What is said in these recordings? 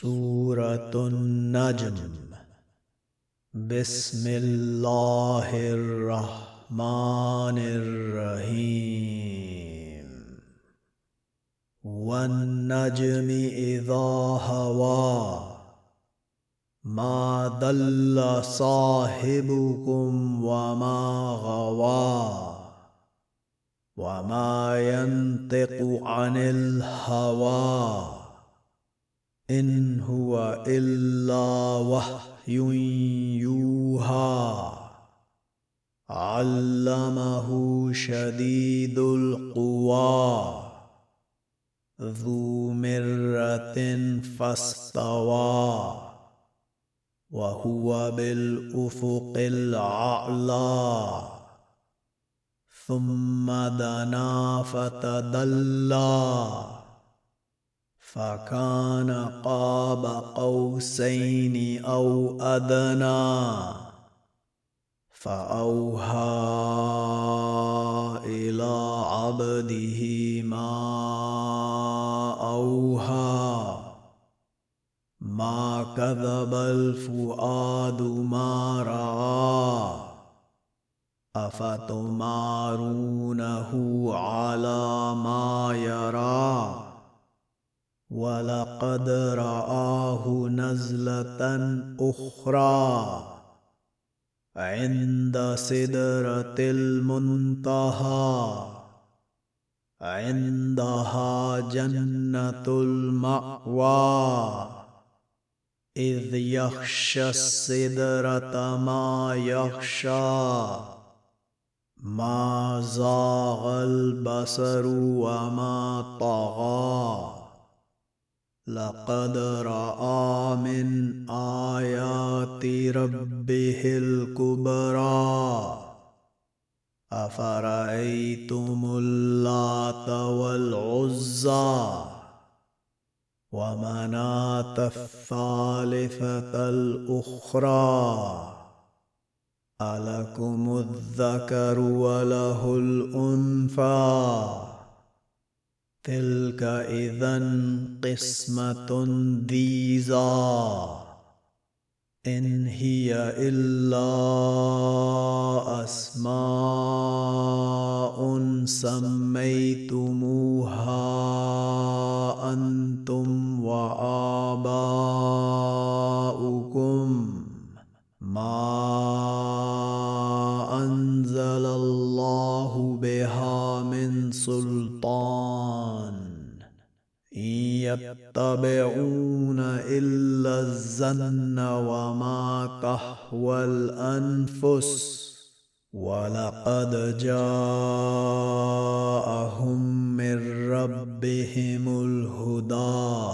سورة النجم. بسم الله الرحمن الرحيم. والنجم إذا هوى ما ضل صاحبكم وما غوى وما ينطق عن الهوى. إن هو إلا وحي يوحى. علمه شديد القوى. ذو مرة فاستوى. وهو بالأفق الأعلى. ثم دنا فتدلى. فكان قاب قوسين أو أدنى فأوهى إلى عبده ما أوهى ما كذب الفؤاد ما راى أفتمارونه على ما يرى ولقد رآه نزلة أخرى عند سدرة المنتهى عندها جنة المأوى إذ يخشى السدرة ما يخشى ما زاغ البصر وما طغى. لقد رأى من آيات ربه الكبرى. أفرأيتم اللات والعزى ومناة الثالثة الأخرى. ألكم الذكر وله الأنثى. تلك إذا قسمة ضيزى إن هي إلا أسماء سميتموها. من سلطان يتبعون إلا الزن وما تهوى الأنفس. ولقد جاءهم من ربهم الهدى.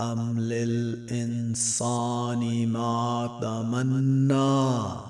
أم للإنسان ما تمنى؟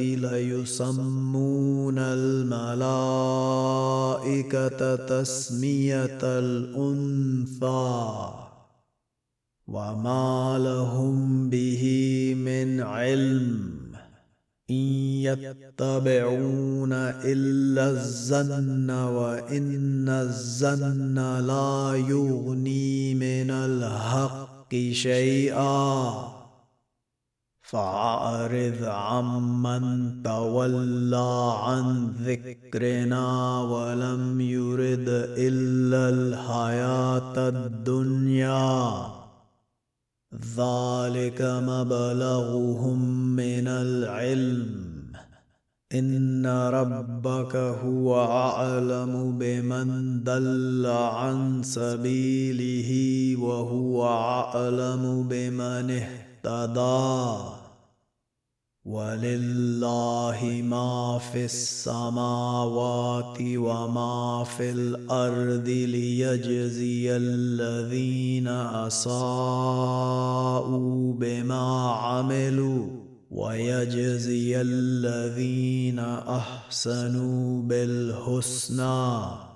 ليسمون الملائكة تسمية الأنثى وما لهم به من علم إن يتبعون إلا الزن وإن الزن لا يغني من الحق شيئا فأعرض عمن تولى عن ذكرنا ولم يرد إلا الحياة الدنيا. ذلك مبلغهم من العلم. إن ربك هو أعلم بمن دل عن سبيله وهو أعلم بمن اهتدى. ولله ما في السماوات وما في الأرض ليجزي الذين أساءوا بما عملوا ويجزي الذين أحسنوا بالحسنى.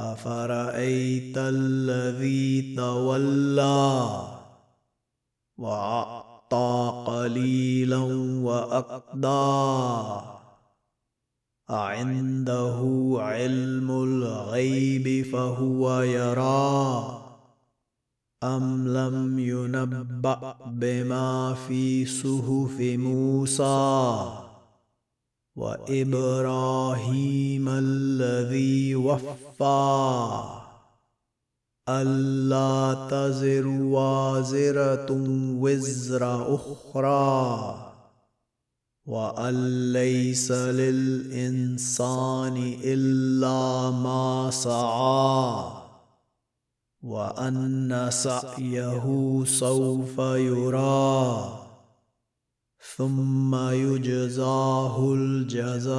افرايت الذي تولى واعطى قليلا واقدى اعنده علم الغيب فهو يرى ام لم ينبا بما في صحف موسى وإبراهيم الذي وفى. ألا تزر وازرة وزر أخرى. وأن ليس للإنسان إلا ما سعى. وأن سعيه سوف يرى. ثم يجزاه الجزاء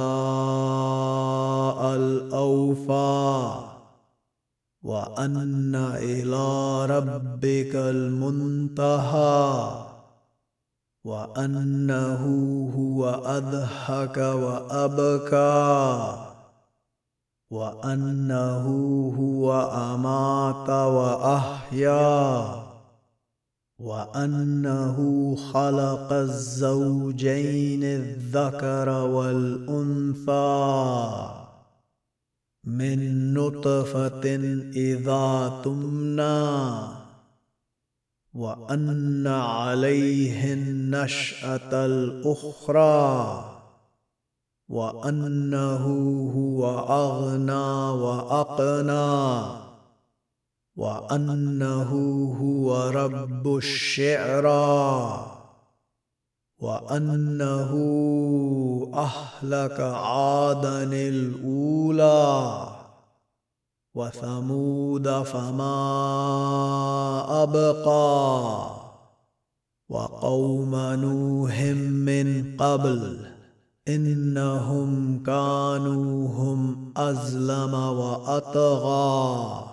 الأوفى وأن إلى ربك المنتهى وأنه هو أضحك وأبكى وأنه هو أمات وأحيا وأنه خلق الزوجين الذكر والأنثى من نطفة إذا تمنى وأن عليه النشأة الأخرى وأنه هو أغنى وأقنى. وأنه هو رب الشعرى وأنه أهلك عادا الأولى وثمود فما أبقى وقوم نوح من قبل إنهم كانوا هم أزلم وأطغى.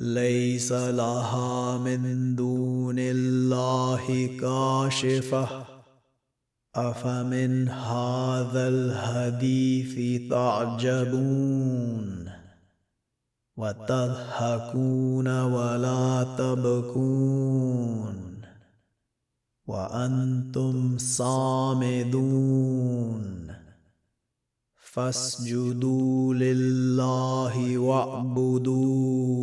ليس لها من دون الله كاشفة. أفمن هذا الحديث تعجبون؟ وتضحكون ولا تبكون؟ وأنتم صامدون. فاسجدوا لله واعبدوه.